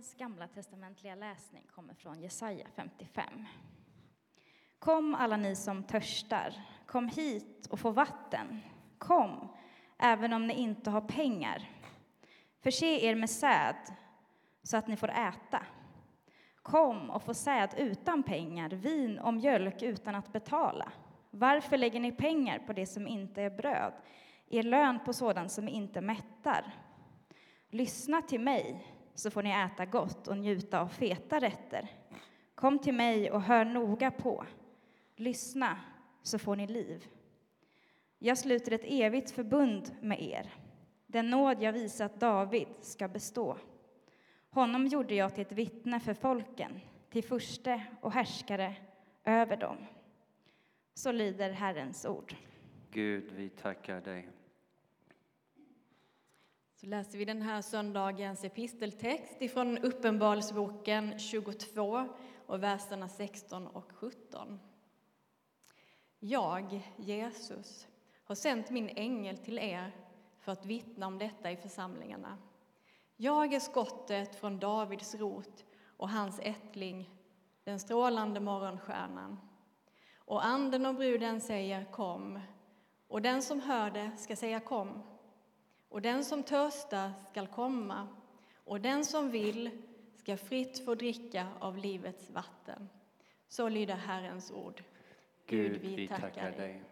Dagens gamla testamentliga läsning kommer från Jesaja 55. Kom alla ni som törstar, kom hit och få vatten. Kom, även om ni inte har pengar. Förse er med säd så att ni får äta. Kom och få säd utan pengar, vin och mjölk utan att betala. Varför lägger ni pengar på det som inte är bröd, er lön på sådant som inte mättar? Lyssna till mig, så får ni äta gott och njuta av feta rätter. Kom till mig och hör noga på. Lyssna, så får ni liv. Jag sluter ett evigt förbund med er. Den nåd jag visat David ska bestå. Honom gjorde jag till ett vittne för folken, till furste och härskare över dem. Så lyder Herrens ord. Gud, vi tackar dig. Så läser vi den här söndagens episteltext ifrån Uppenbarelseboken 22 och verserna 16 och 17. Jag, Jesus, har sänt min ängel till er för att vittna om detta i församlingarna. Jag är skottet från Davids rot och hans ättling, den strålande morgonstjärnan. Och anden och bruden säger kom, och den som hör det ska säga kom. Och den som törstar skall komma, och den som vill ska fritt få dricka av livets vatten. Så lyder Herrens ord. Gud, vi tackar dig.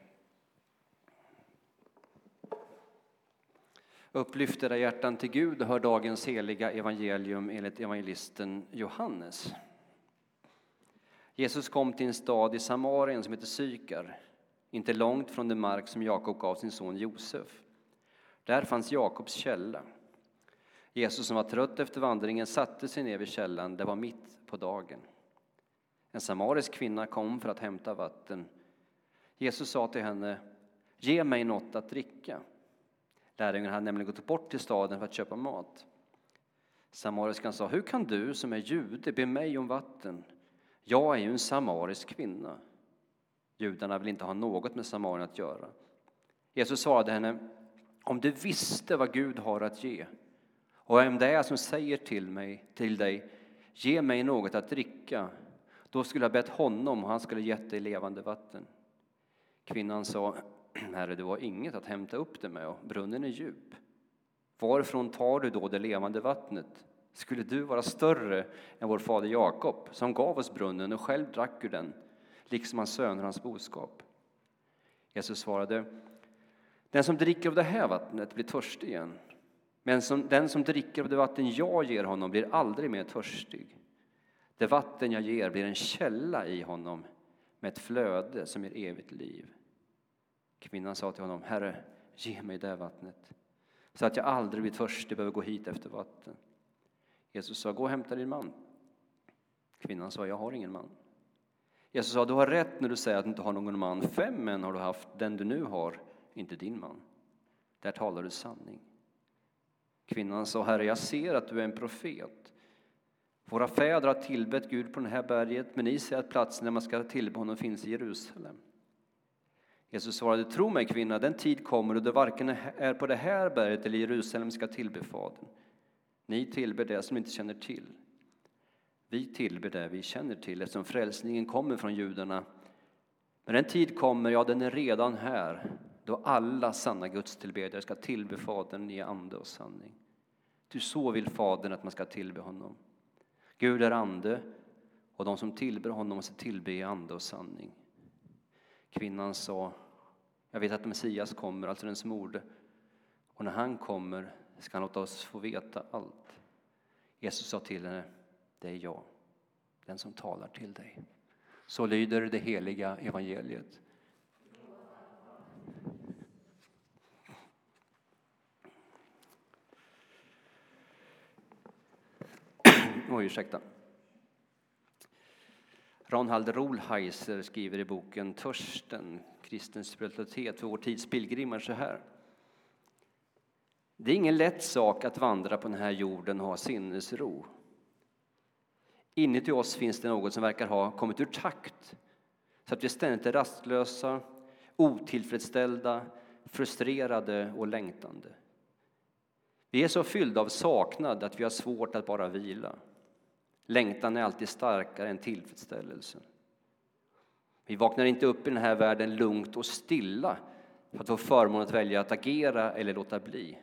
Upplyft era hjärtan till Gud och hör dagens heliga evangelium enligt evangelisten Johannes. Jesus kom till en stad i Samarien som heter Sykar, inte långt från den mark som Jakob gav sin son Josef. Där fanns Jakobs källa. Jesus som var trött efter vandringen satte sig ner vid källan, det var mitt på dagen. En samarisk kvinna kom för att hämta vatten. Jesus sa till henne, ge mig något att dricka. Lärjungarna hade nämligen gått bort till staden för att köpa mat. Samariskan sa, hur kan du som är jude be mig om vatten? Jag är ju en samarisk kvinna. Judarna vill inte ha något med Samarien att göra. Jesus svarade henne, om du visste vad Gud har att ge och vem det är som säger till, mig, till dig, ge mig något att dricka, då skulle jag bett honom och han skulle gett dig levande vatten. Kvinnan sa, Herre, du har inget att hämta upp det med och brunnen är djup. Varifrån tar du då det levande vattnet? Skulle du vara större än vår fader Jakob som gav oss brunnen och själv drack ur den, liksom hans söner och hans boskap? Jesus svarade, den som dricker av det här vattnet blir törstig igen. Men som, den som dricker av det vatten jag ger honom blir aldrig mer törstig. Det vatten jag ger blir en källa i honom med ett flöde som ger evigt liv. Kvinnan sa till honom, Herre, ge mig det vattnet så att jag aldrig blir törstig behöver gå hit efter vatten. Jesus sa, gå och hämta din man. Kvinnan sa, jag har ingen man. Jesus sa, du har rätt när du säger att du inte har någon man. Fem män har du haft, den du nu har inte din man. Där talar du sanning. Kvinnan sa, Herre, jag ser att du är en profet. Våra fäder har tillbett Gud på det här berget, men ni säger att platsen där man ska tillbe honom finns i Jerusalem. Jesus svarade, tro mig kvinna, den tid kommer då det varken är på det här berget eller Jerusalem ska tillbe Fadern. Ni tillber det som ni inte känner till. Vi tillber det vi känner till eftersom frälsningen kommer från judarna. Men den tid kommer, ja den är redan här, då alla sanna gudstillbedjare ska tillbe Fadern i ande och sanning. Ty så vill Fadern att man ska tillbe honom. Gud är ande och de som tillber honom måste tillbe i ande och sanning. Kvinnan sa, jag vet att Messias kommer, alltså den smorde, och när han kommer ska han låta oss få veta allt. Jesus sa till henne, det är jag, den som talar till dig. Så lyder det heliga evangeliet. Oj, ursäkta. Ronald Rolheiser skriver i boken Törsten, kristen spiritualitet för vår tids pilgrimer så här. Det är ingen lätt sak att vandra på den här jorden och ha sinnesro. Inuti oss finns det något som verkar ha kommit ur takt så att vi ständigt är rastlösa, otillfredsställda, frustrerade och längtande. Vi är så fyllda av saknad att vi har svårt att bara vila. Längtan är alltid starkare än tillfredsställelsen. Vi vaknar inte upp i den här världen lugnt och stilla för att få förmånen att välja att agera eller låta bli.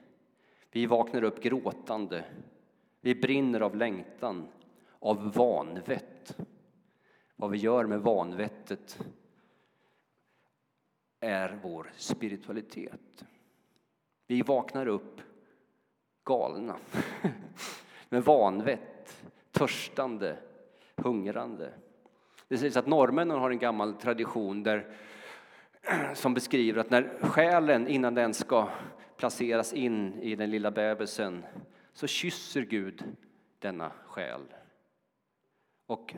Vi vaknar upp gråtande. Vi brinner av längtan, av vanvett. Vad vi gör med vanvettet är vår spiritualitet. Vi vaknar upp galna, med vanvett, törstande, hungrande. Det sägs att norrmännen har en gammal tradition där, som beskriver att när själen innan den ska placeras in i den lilla bebisen så kysser Gud denna själ. Och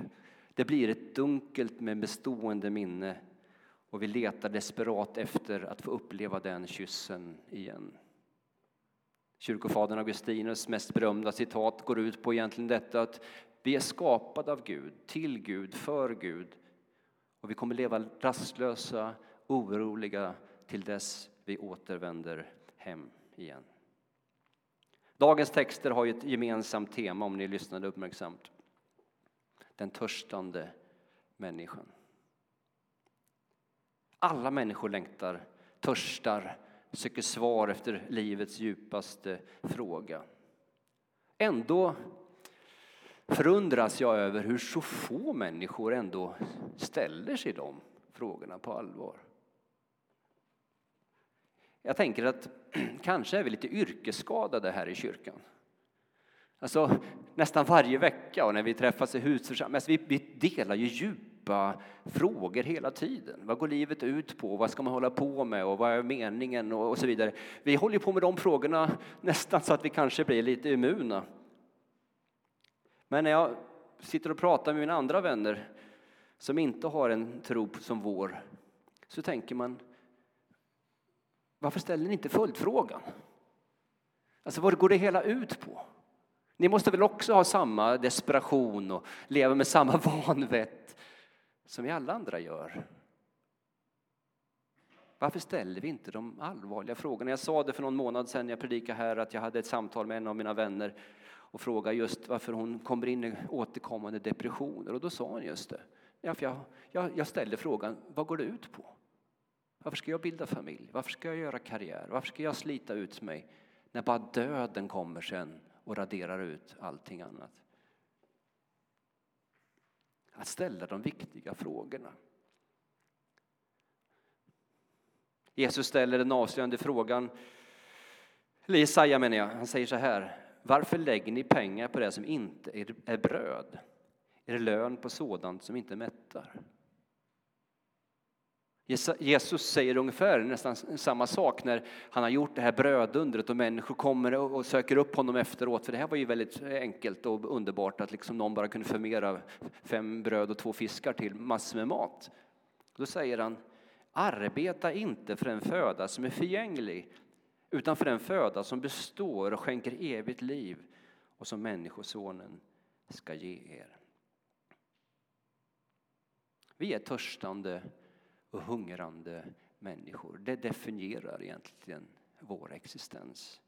det blir ett dunkelt men bestående minne och vi letar desperat efter att få uppleva den kyssen igen. Kyrkofadern Augustinus mest berömda citat går ut på egentligen detta att vi är skapade av Gud, till Gud, för Gud och vi kommer leva rastlösa, oroliga till dess vi återvänder hem igen. Dagens texter har ett gemensamt tema om ni lyssnade uppmärksamt. Den törstande människan. Alla människor längtar, törstar, söker svar efter livets djupaste fråga. Ändå förundras jag över hur så få människor ändå ställer sig de frågorna på allvar. Jag tänker att kanske är vi lite yrkesskadade här i kyrkan. Alltså nästan varje vecka och när vi träffas i husförsamlingen, alltså, vi, vi delar ju djupa frågor hela tiden. Vad går livet ut på? Vad ska man hålla på med? Och vad är meningen? Och, så vidare. Vi håller på med de frågorna nästan så att vi kanske blir lite immuna. Men när jag sitter och pratar med mina andra vänner som inte har en tro som vår så tänker man varför ställer ni inte följdfrågan? Alltså vad går det hela ut på? Ni måste väl också ha samma desperation och leva med samma vanvett som vi alla andra gör? Varför ställer vi inte de allvarliga frågorna? Jag sa det för någon månad sedan när jag predikade här att jag hade ett samtal med en av mina vänner och frågade just varför hon kommer in i återkommande depressioner. Och då sa hon just det. Ja, för jag, jag, jag ställde frågan, vad går det ut på? Varför ska jag bilda familj? Varför ska jag göra karriär? Varför ska jag slita ut mig när bara döden kommer sen och raderar ut allting annat? Att ställa de viktiga frågorna. Jesus ställer den avslöjande frågan, eller Jesaja menar jag, han säger så här. Varför lägger ni pengar på det som inte är bröd? Er lön på sådant som inte mättar? Jesus säger ungefär nästan samma sak när han har gjort det här brödundret och människor kommer och söker upp honom efteråt. För det här var ju väldigt enkelt och underbart att liksom någon bara kunde förmera fem bröd och två fiskar till massor med mat. Då säger han, arbeta inte för en föda som är förgänglig utan för en föda som består och skänker evigt liv och som Människosonen ska ge er. Vi är törstande och hungrande människor. Det definierar egentligen vår existens.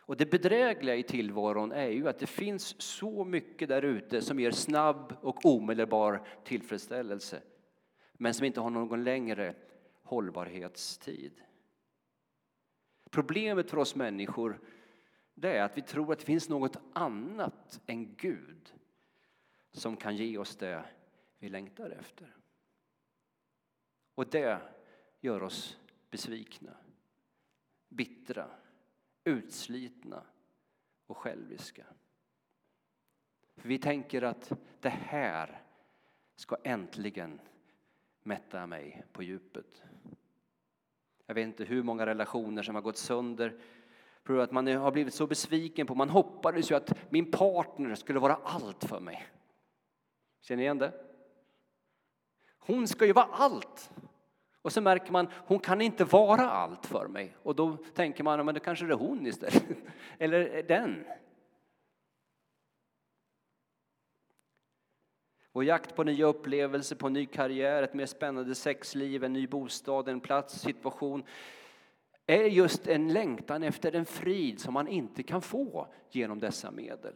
Och det bedrägliga i tillvaron är ju att det finns så mycket där ute som ger snabb och omedelbar tillfredsställelse men som inte har någon längre hållbarhetstid. Problemet för oss människor det är att vi tror att det finns något annat än Gud som kan ge oss det vi längtar efter. Och det gör oss besvikna, bittra, utslitna och själviska. För vi tänker att det här ska äntligen mätta mig på djupet. Jag vet inte hur många relationer som har gått sönder för att man har blivit så besviken på. Man hoppades ju att min partner skulle vara allt för mig. Känner ni igen det? Hon ska ju vara allt. Och så märker man, hon kan inte vara allt för mig. Och då tänker man, men det kanske är hon istället. Eller den. Vår jakt på nya upplevelser, på en ny karriär, ett mer spännande sexliv, en ny bostad, en plats, situation är just en längtan efter en frid som man inte kan få genom dessa medel.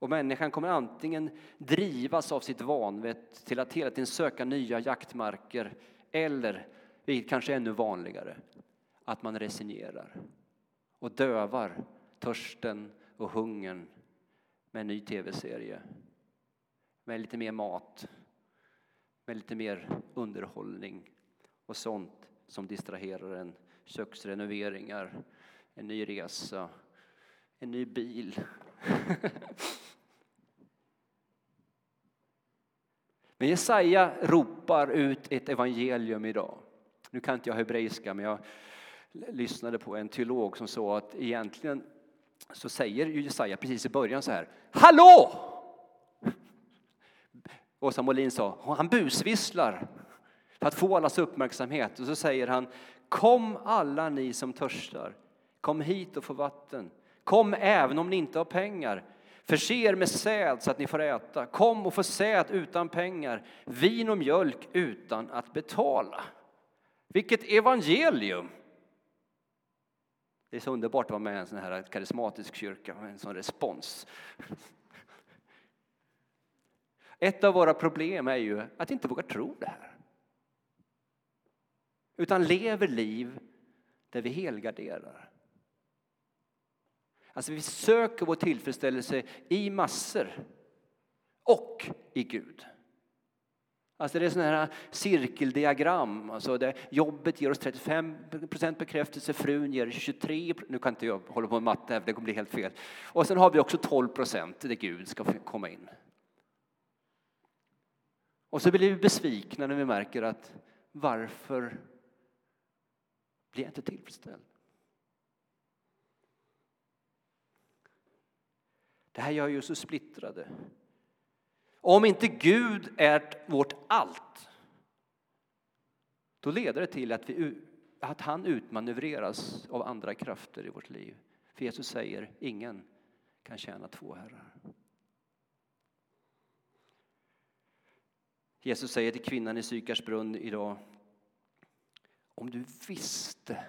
Och människan kommer antingen drivas av sitt vanvett till att hela tiden söka nya jaktmarker eller, vilket kanske är ännu vanligare, att man resignerar och dövar törsten och hungern med en ny tv-serie. Med lite mer mat, med lite mer underhållning och sånt som distraherar en. Köksrenoveringar, en ny resa, en ny bil. Men Jesaja ropar ut ett evangelium idag. Nu kan inte jag hebreiska, men jag lyssnade på en teolog som sa att egentligen så säger Jesaja precis i början så här. Hallå! Åsa Molin sa, han busvisslar för att få allas uppmärksamhet. Och så säger han, kom alla ni som törstar, kom hit och få vatten. Kom även om ni inte har pengar. Förse er med säd så att ni får äta. Kom och få säd utan pengar, vin och mjölk utan att betala. Vilket evangelium! Det är så underbart att vara med i en sån här karismatisk kyrka, med en sån respons. Ett av våra problem är ju att inte våga tro det här. Utan lever liv där vi helgarderar. Alltså vi söker vår tillfredsställelse i massor och i Gud. Alltså det är sådana här cirkeldiagram. Alltså där jobbet ger oss 35 bekräftelse, frun ger 23 Nu kan inte jag hålla på med matte, det kommer bli helt fel. Och sen har vi också 12 procent där Gud ska komma in. Och så blir vi besvikna när vi märker att varför blir jag inte tillfredsställd? Det här gör ju så splittrade. Om inte Gud är vårt allt, då leder det till att, vi, att han utmanövreras av andra krafter i vårt liv. För Jesus säger, ingen kan tjäna två herrar. Jesus säger till kvinnan i Sykars brunn idag, om du visste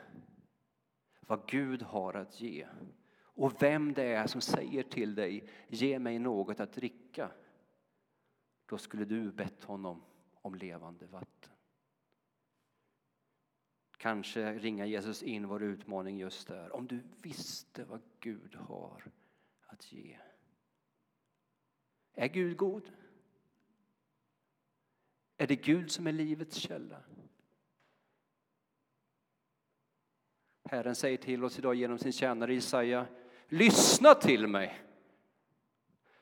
vad Gud har att ge och vem det är som säger till dig, ge mig något att dricka, då skulle du bett honom om levande vatten. Kanske ringa Jesus in vår utmaning just där. Om du visste vad Gud har att ge. Är Gud god? Är det Gud som är livets källa? Herren säger till oss idag genom sin tjänare Jesaja, lyssna till mig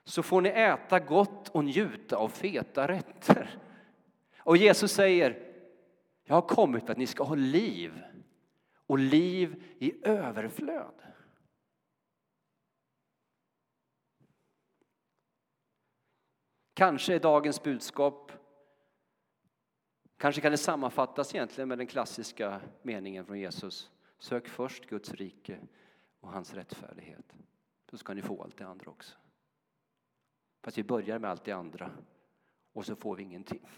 så får ni äta gott och njuta av feta rätter. Och Jesus säger, jag har kommit för att ni ska ha liv och liv i överflöd. Kanske är dagens budskap Kanske kan det sammanfattas egentligen med den klassiska meningen från Jesus. Sök först Guds rike och hans rättfärdighet. Då ska ni få allt det andra också. Fast vi börjar med allt det andra och så får vi ingenting.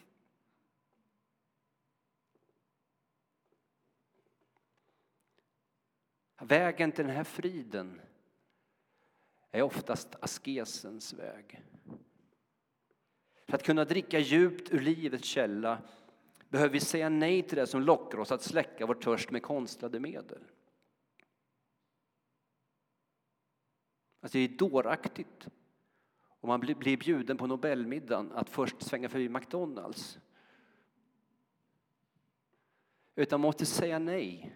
Vägen till den här friden är oftast askesens väg. För att kunna dricka djupt ur livets källa behöver vi säga nej till det som lockar oss att släcka vår törst med konstlade medel. Alltså det är dåraktigt om man blir bjuden på Nobelmiddagen att först svänga förbi McDonalds. Utan måste säga nej.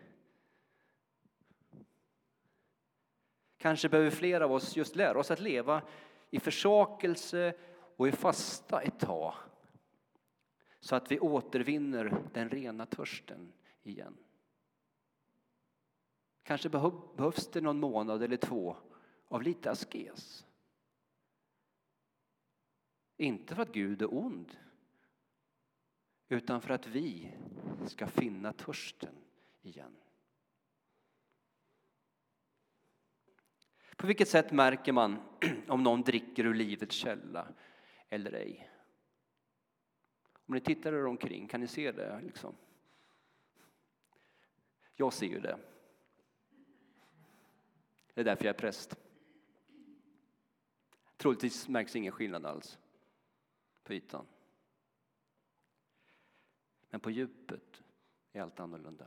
Kanske behöver fler av oss just lära oss att leva i försakelse och i fasta ett tag så att vi återvinner den rena törsten igen. Kanske behövs det någon månad eller två av lite askes. Inte för att Gud är ond, utan för att vi ska finna törsten igen. På vilket sätt märker man om någon dricker ur livets källa eller ej? Om ni tittar er omkring, kan ni se det? Liksom? Jag ser ju det. Det är därför jag är präst troligtvis märks ingen skillnad alls på ytan. Men på djupet är allt annorlunda.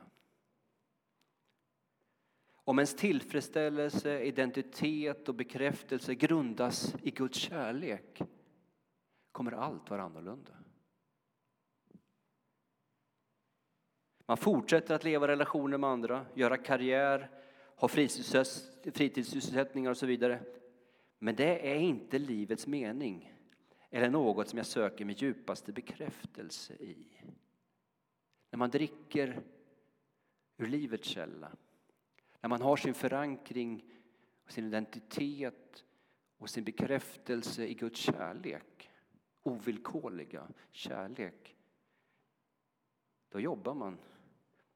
Om ens tillfredsställelse, identitet och bekräftelse grundas i Guds kärlek kommer allt vara annorlunda. Man fortsätter att leva relationer med andra, göra karriär, ha fritidssysselsättningar och så vidare. Men det är inte livets mening eller något som jag söker med djupaste bekräftelse i. När man dricker ur livets källa, när man har sin förankring, och sin identitet och sin bekräftelse i Guds kärlek, ovillkorliga kärlek, då jobbar man.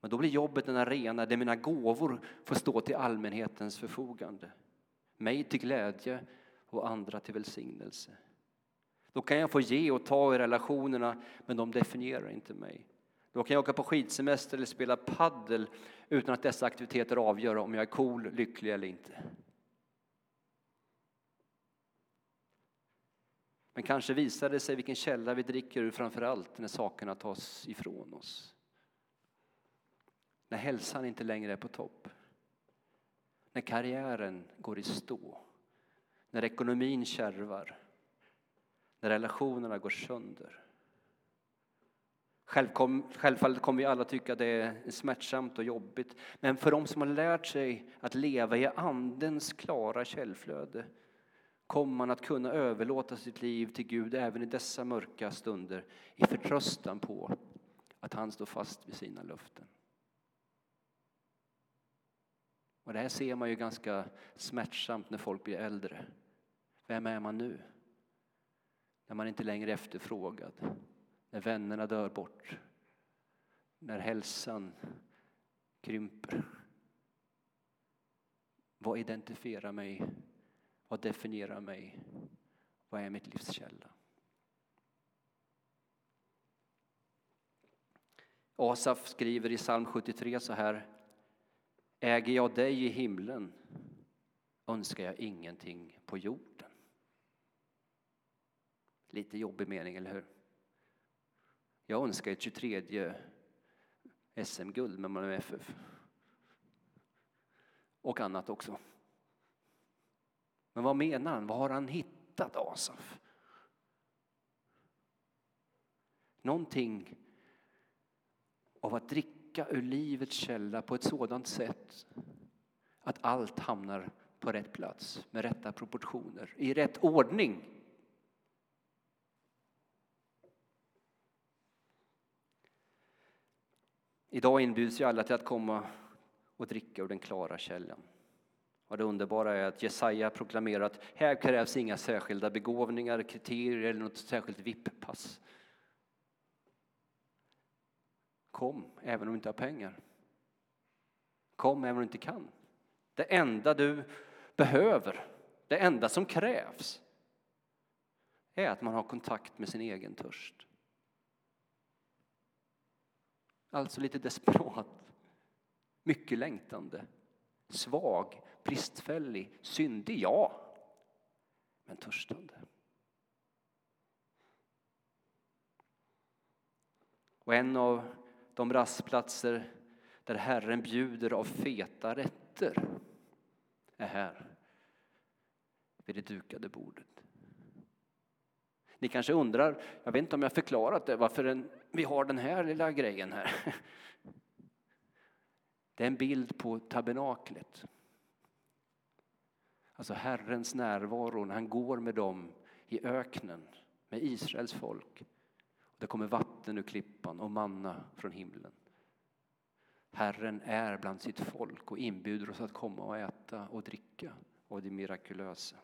Men då blir jobbet en arena där mina gåvor får stå till allmänhetens förfogande. Mig till glädje och andra till välsignelse. Då kan jag få ge och ta i relationerna, men de definierar inte mig. Då kan jag åka på skidsemester eller spela paddel utan att dessa aktiviteter avgör om jag är cool, lycklig eller inte. Men kanske visar det sig vilken källa vi dricker ur framför allt när sakerna tas ifrån oss. När hälsan inte längre är på topp. När karriären går i stå. När ekonomin kärvar. När relationerna går sönder. Självfallet kommer vi alla tycka det är smärtsamt och jobbigt. Men för de som har lärt sig att leva i Andens klara källflöde kommer man att kunna överlåta sitt liv till Gud även i dessa mörka stunder i förtröstan på att han står fast vid sina löften. Och det här ser man ju ganska smärtsamt när folk blir äldre. Vem är man nu? När man inte längre är efterfrågad, när vännerna dör bort, när hälsan krymper. Vad identifierar mig? Vad definierar mig? Vad är mitt livs källa? Asaf skriver i psalm 73 så här Äger jag dig i himlen önskar jag ingenting på jorden. Lite jobbig mening, eller hur? Jag önskar ett 23 SM-guld med Malmö FF. Och annat också. Men vad menar han? Vad har han hittat, Asaf? Någonting av att dricka dricka ur livets källa på ett sådant sätt att allt hamnar på rätt plats med rätta proportioner, i rätt ordning. Idag inbjuds ju alla till att komma och dricka ur den klara källan. Och det underbara är att Jesaja proklamerar att här krävs inga särskilda begåvningar, kriterier eller något särskilt VIP-pass. Kom, även om du inte har pengar. Kom, även om du inte kan. Det enda du behöver, det enda som krävs är att man har kontakt med sin egen törst. Alltså lite desperat, mycket längtande, svag, bristfällig, syndig, ja, men törstande. Och en av de rastplatser där Herren bjuder av feta rätter är här, vid det dukade bordet. Ni kanske undrar, jag vet inte om jag förklarat det, varför den, vi har den här lilla grejen här. Det är en bild på tabernaklet. Alltså Herrens närvaro när han går med dem i öknen med Israels folk. Det kommer vatten ur klippan och manna från himlen. Herren är bland sitt folk och inbjuder oss att komma och äta och dricka och det mirakulösa.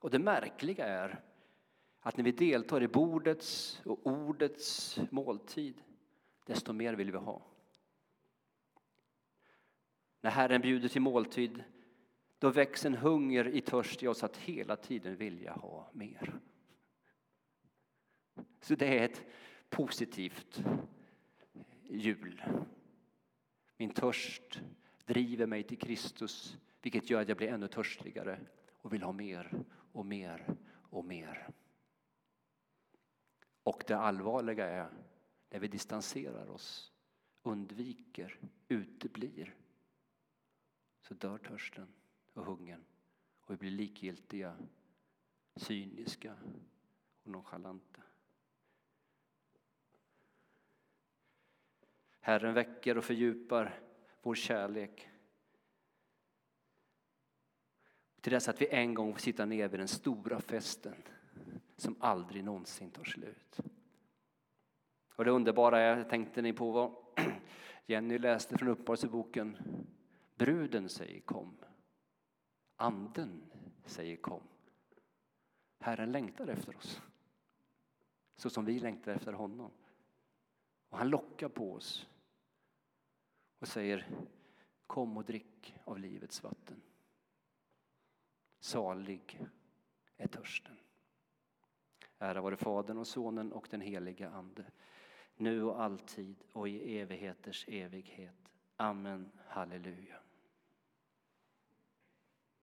Och det märkliga är att när vi deltar i bordets och ordets måltid, desto mer vill vi ha. När Herren bjuder till måltid, då väcks en hunger i törst i oss att hela tiden vilja ha mer. Så det är ett positivt jul. Min törst driver mig till Kristus, vilket gör att jag blir ännu törstigare. och vill ha mer och mer och mer. Och det allvarliga är när vi distanserar oss, undviker, uteblir så dör törsten och hungern och vi blir likgiltiga, cyniska och nonchalanta. Herren väcker och fördjupar vår kärlek till dess att vi en gång får sitta ner vid den stora festen som aldrig någonsin tar slut. Och det underbara är, tänkte ni på vad Jenny läste från Uppenbarelseboken? Bruden säger kom. Anden säger kom. Herren längtar efter oss. Så som vi längtar efter honom. Och han lockar på oss och säger kom och drick av livets vatten. Salig är törsten. Ära vare Fadern och Sonen och den helige Ande, nu och alltid och i evigheters evighet. Amen. Halleluja.